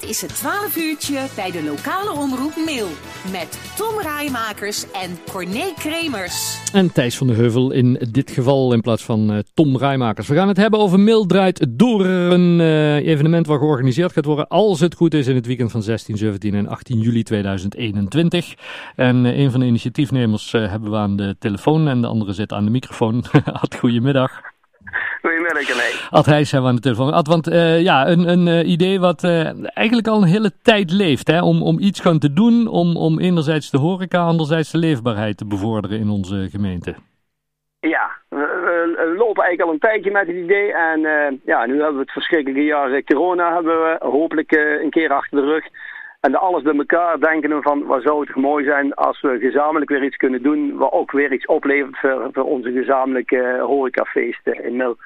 Dit is het 12 uurtje bij de lokale omroep Mail. Met Tom Rijmakers en Corné Kremers. En Thijs van de Heuvel in dit geval in plaats van uh, Tom Rijmakers. We gaan het hebben over Mail draait door een uh, evenement wat georganiseerd gaat worden. Als het goed is in het weekend van 16, 17 en 18 juli 2021. En uh, een van de initiatiefnemers hebben we aan de telefoon en de andere zit aan de microfoon. Goedemiddag. Goedemiddag, René. Ad Heijs hebben we aan de telefoon. Ad, want uh, ja, een, een uh, idee wat uh, eigenlijk al een hele tijd leeft. Hè? Om, om iets gaan te doen om, om enerzijds de horeca, anderzijds de leefbaarheid te bevorderen in onze gemeente. Ja, we, we lopen eigenlijk al een tijdje met het idee. En ja, nu hebben we het verschrikkelijke jaar corona hebben we hopelijk een keer achter de rug. En alles bij elkaar denken we van, wat zou het toch mooi zijn als we gezamenlijk weer iets kunnen doen, wat ook weer iets oplevert voor, voor onze gezamenlijke horecafeesten in Mil.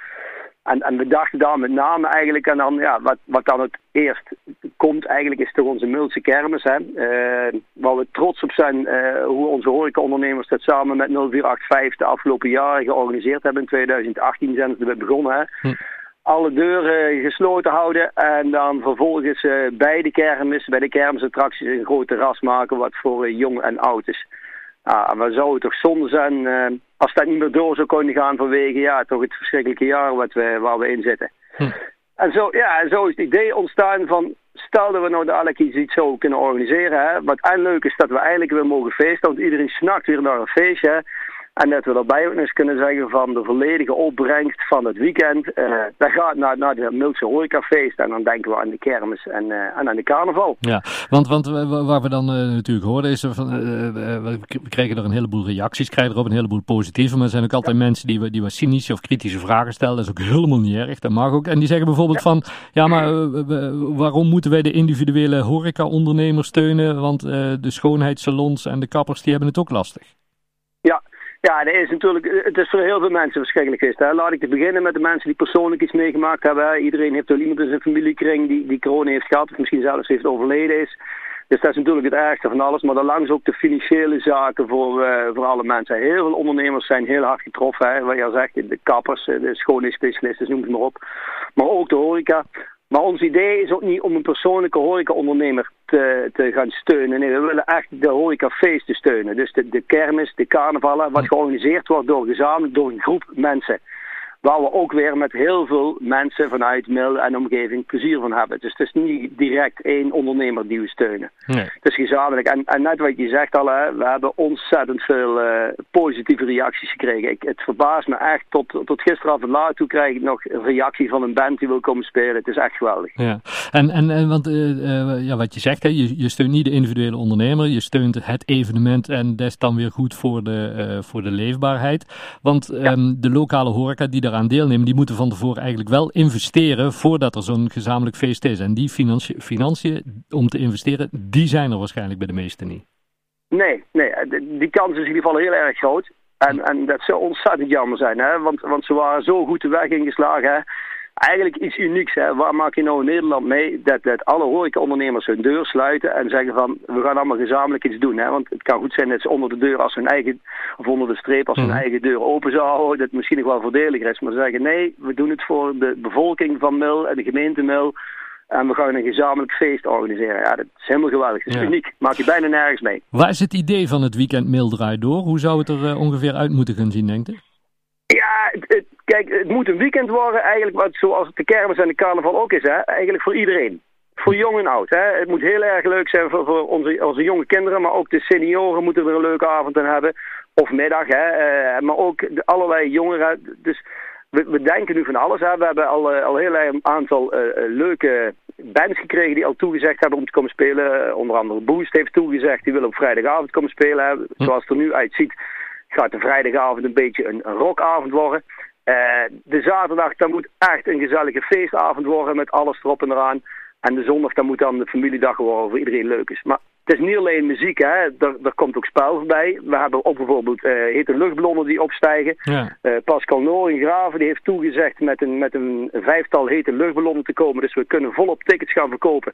En, en we dachten daar met name eigenlijk, en dan, ja, wat, wat dan het eerst komt eigenlijk, is toch onze Mulse kermis. Hè? Uh, waar we trots op zijn, uh, hoe onze horecaondernemers dat samen met 0485 de afgelopen jaren georganiseerd hebben. In 2018 zijn ze er begonnen. Hè? Hm alle deuren gesloten houden en dan vervolgens uh, bij de kermis, bij de kermisattracties een groot terras maken wat voor jong en oud is. Ah, we zouden toch zonde zijn uh, als dat niet meer door zou kunnen gaan vanwege ja, toch het verschrikkelijke jaar wat we, waar we in zitten. Hm. En zo, ja, zo is het idee ontstaan van stel dat we nou dadelijk iets, iets zo kunnen organiseren. Hè, wat en leuk is dat we eigenlijk weer mogen feesten, want iedereen snakt weer naar een feestje. Hè. En dat we daarbij ook eens kunnen zeggen van de volledige opbrengst van het weekend. Uh, dat gaat naar, naar de Multse Horecafeest. En dan denken we aan de kermis en, uh, en aan de carnaval. Ja, want, want waar we dan uh, natuurlijk horen is... Van, we krijgen er een heleboel reacties, krijgen er ook een heleboel positieve. Maar er zijn ook altijd ja. mensen die, die wat cynische of kritische vragen stellen. Dat is ook helemaal niet erg, dat mag ook. En die zeggen bijvoorbeeld ja. van... Ja, maar waarom moeten wij de individuele horeca-ondernemers steunen? Want de schoonheidssalons en de kappers die hebben het ook lastig. Ja, dat is natuurlijk, het is voor heel veel mensen verschrikkelijk geweest. Hè. Laat ik te beginnen met de mensen die persoonlijk iets meegemaakt hebben. Iedereen heeft wel iemand in zijn familiekring die, die corona heeft gehad, of misschien zelfs heeft overleden is. Dus dat is natuurlijk het ergste van alles. Maar daarlangs ook de financiële zaken voor, uh, voor alle mensen. Heel veel ondernemers zijn heel hard getroffen. Hè. Wat je al zegt, de kappers, de schoonheidsspecialisten, noem het maar op. Maar ook de horeca. Maar ons idee is ook niet om een persoonlijke horecaondernemer te, te gaan steunen. Nee, we willen echt de horecafeesten steunen. Dus de, de kermis, de carnavallen, wat georganiseerd wordt door gezamenlijk door een groep mensen. Waar we ook weer met heel veel mensen vanuit Mil en omgeving plezier van hebben. Dus het is niet direct één ondernemer die we steunen. Nee. Het is gezamenlijk. En, en net wat je zegt al, hè, we hebben ontzettend veel uh, positieve reacties gekregen. Ik, het verbaast me echt. Tot, tot gisteravond laat toe krijg ik nog een reactie van een band die wil komen spelen. Het is echt geweldig. Ja, en, en, en want uh, uh, ja, wat je zegt, hè, je, je steunt niet de individuele ondernemer. Je steunt het evenement en dat is dan weer goed voor de, voor de leefbaarheid. Want ja. um, de lokale horeca die daar aan deelnemen, die moeten van tevoren eigenlijk wel investeren voordat er zo'n gezamenlijk feest is. En die financiën, om te investeren, die zijn er waarschijnlijk bij de meesten niet. Nee, nee, die kans is in ieder geval heel erg groot. En, en dat zou ontzettend jammer zijn, hè? Want, want ze waren zo goed de weg ingeslagen. Hè? Eigenlijk iets unieks. Hè. Waar maak je nou in Nederland mee dat, dat alle horecaondernemers hun deur sluiten en zeggen van we gaan allemaal gezamenlijk iets doen. Hè. Want het kan goed zijn dat ze onder de deur als hun eigen, of onder de streep als hun mm. eigen deur open zouden houden, dat het misschien nog wel voordeliger is. Maar ze zeggen nee, we doen het voor de bevolking van Mil en de gemeente Mil. En we gaan een gezamenlijk feest organiseren. Ja, dat is helemaal geweldig. Dat is ja. uniek. Maak je bijna nergens mee. Waar is het idee van het weekend Mil draait door? Hoe zou het er uh, ongeveer uit moeten gaan zien, denk je? Ja, het, het, kijk, het moet een weekend worden eigenlijk wat, zoals de kermis en de carnaval ook is. Hè? Eigenlijk voor iedereen. Voor jong en oud. Hè? Het moet heel erg leuk zijn voor, voor onze, onze jonge kinderen, maar ook de senioren moeten er een leuke avond aan hebben. Of middag, hè? Uh, maar ook de, allerlei jongeren. Dus we, we, denken nu van alles. Hè? We hebben al, uh, al heel een aantal uh, leuke bands gekregen die al toegezegd hebben om te komen spelen. onder andere Boost heeft toegezegd, die wil op vrijdagavond komen spelen. Hè? Zoals het er nu uitziet gaat de vrijdagavond een beetje een, een rockavond worden. Uh, de zaterdag, dat moet echt een gezellige feestavond worden met alles erop en eraan. En de zondag, dat moet dan de familiedag worden voor iedereen leuk is. Maar het is niet alleen muziek, hè. Er, er komt ook spel voorbij. We hebben ook bijvoorbeeld uh, hete luchtballonnen die opstijgen. Ja. Uh, Pascal Noringraven die heeft toegezegd met een, met een vijftal hete luchtballonnen te komen. Dus we kunnen volop tickets gaan verkopen.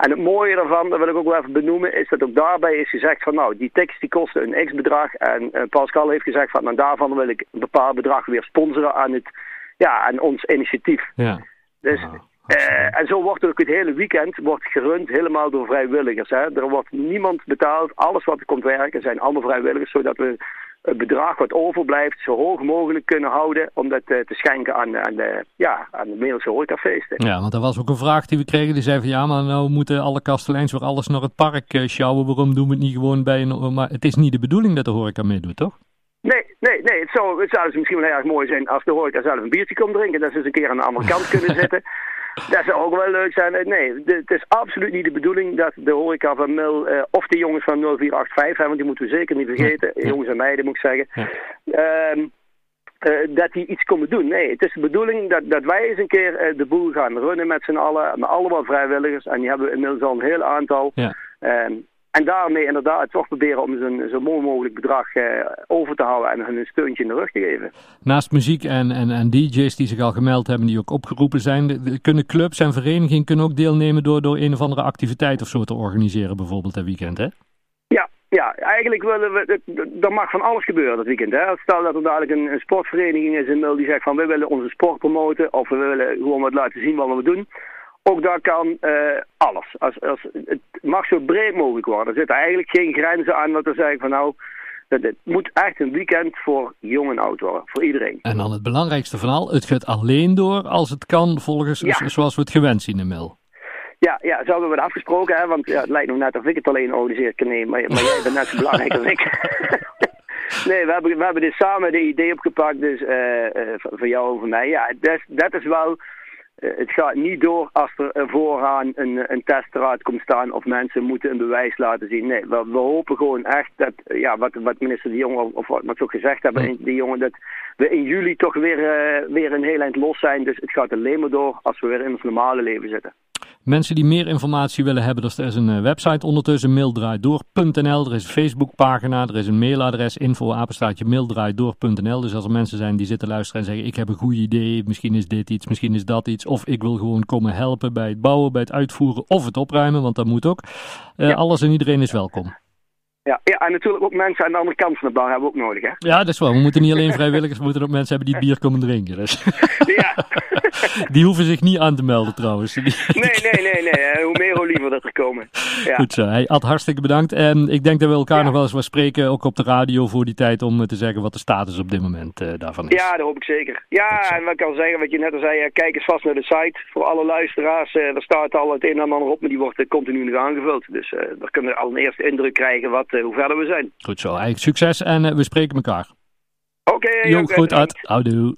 En het mooie daarvan, dat wil ik ook wel even benoemen, is dat ook daarbij is gezegd van nou, die tickets die kosten een x-bedrag. En uh, Pascal heeft gezegd van nou, daarvan wil ik een bepaald bedrag weer sponsoren aan, het, ja, aan ons initiatief. Ja. Dus en zo wordt ook het hele weekend wordt gerund helemaal door vrijwilligers. Hè. Er wordt niemand betaald. Alles wat er komt werken zijn allemaal vrijwilligers, zodat we het bedrag wat overblijft zo hoog mogelijk kunnen houden om dat te schenken aan, aan, de, ja, aan de Middellandse horecafeesten. Ja, want er was ook een vraag die we kregen, die zei van ja, maar nou moeten alle kasteleins weer alles naar het park uh, sjouwen, waarom doen we het niet gewoon bij een... Maar het is niet de bedoeling dat de horeca meedoet, toch? Nee, nee, nee. Het zou, het zou dus misschien wel erg mooi zijn als de horeca zelf een biertje komt drinken. Dat ze eens een keer aan de andere kant kunnen zitten. Dat zou ook wel leuk zijn. Nee, het is absoluut niet de bedoeling dat de horeca van Mil, uh, of de jongens van 0485, hè, want die moeten we zeker niet vergeten, jongens en meiden moet ik zeggen, ja. uh, dat die iets komen doen. Nee, het is de bedoeling dat, dat wij eens een keer uh, de boel gaan runnen met z'n allen, met allemaal vrijwilligers. En die hebben we inmiddels al een heel aantal. Ja. Ehm, en daarmee inderdaad toch proberen om zo'n zo mooi mogelijk bedrag eh, over te houden en hun een steuntje in de rug te geven. Naast muziek en, en, en DJ's die zich al gemeld hebben, die ook opgeroepen zijn, kunnen clubs en verenigingen kunnen ook deelnemen door, door een of andere activiteit of zo te organiseren, bijvoorbeeld het weekend, hè? Ja, ja, eigenlijk willen we, er mag van alles gebeuren dat weekend. Hè? Stel dat er dadelijk een, een sportvereniging is in Mil die zegt van we willen onze sport promoten of we willen gewoon wat laten zien wat we doen. Ook daar kan uh, alles. Als, als, het mag zo breed mogelijk worden. Er zitten eigenlijk geen grenzen aan wat we zeggen van nou, het moet echt een weekend voor jong en oud worden. Voor iedereen. En dan het belangrijkste van al, het gaat alleen door als het kan volgens ja. zoals we het gewend zien in de mail. Ja, ja, zo hebben we het afgesproken, hè, want ja, het lijkt nog net of ik het alleen organiseer kan nemen, maar, maar jij bent net zo belangrijk als ik. nee, we hebben, we hebben dus samen de idee opgepakt, dus uh, uh, voor jou en voor mij. Ja, dat, dat is wel eh, het gaat niet door als er vooraan een, een test eruit komt staan of mensen moeten een bewijs laten zien. Nee, we, we hopen gewoon echt dat, ja, wat, wat minister De Jong of wat we ook gezegd hebben, die jongen, dat we in juli toch weer, uh, weer een heel eind los zijn. Dus het gaat alleen maar door als we weer in ons normale leven zitten. Mensen die meer informatie willen hebben, er is een website ondertussen, maildraaidoor.nl. Er is een Facebookpagina, er is een mailadres, info apenstaatje maildraaidoor.nl. Dus als er mensen zijn die zitten luisteren en zeggen, ik heb een goed idee, misschien is dit iets, misschien is dat iets. Of ik wil gewoon komen helpen bij het bouwen, bij het uitvoeren of het opruimen, want dat moet ook. Uh, ja. Alles en iedereen is welkom. Ja, ja, en natuurlijk ook mensen aan de andere kant van de bar hebben we ook nodig, hè? Ja, dat is wel. We moeten niet alleen vrijwilligers, we moeten ook mensen hebben die bier komen drinken. Dus. Ja. die hoeven zich niet aan te melden trouwens. Nee, nee, nee, nee. Hoe meer, hoe liever dat er komen. Ja. Goed zo. Hey, Ad, hartstikke bedankt. En ik denk dat we elkaar ja. nog wel eens wat spreken, ook op de radio voor die tijd, om te zeggen wat de status op dit moment uh, daarvan is. Ja, dat hoop ik zeker. Ja, en wat ik kan zeggen, wat je net al zei, kijk eens vast naar de site. Voor alle luisteraars, uh, er staat al het een en ander op, maar die wordt continu nog aangevuld. Dus daar kunnen we al een eerste indruk krijgen wat, hoe verder we zijn. Goed zo. Eigenlijk succes en we spreken elkaar. Oké. Okay, Jong, goed, Ad. Houdoe.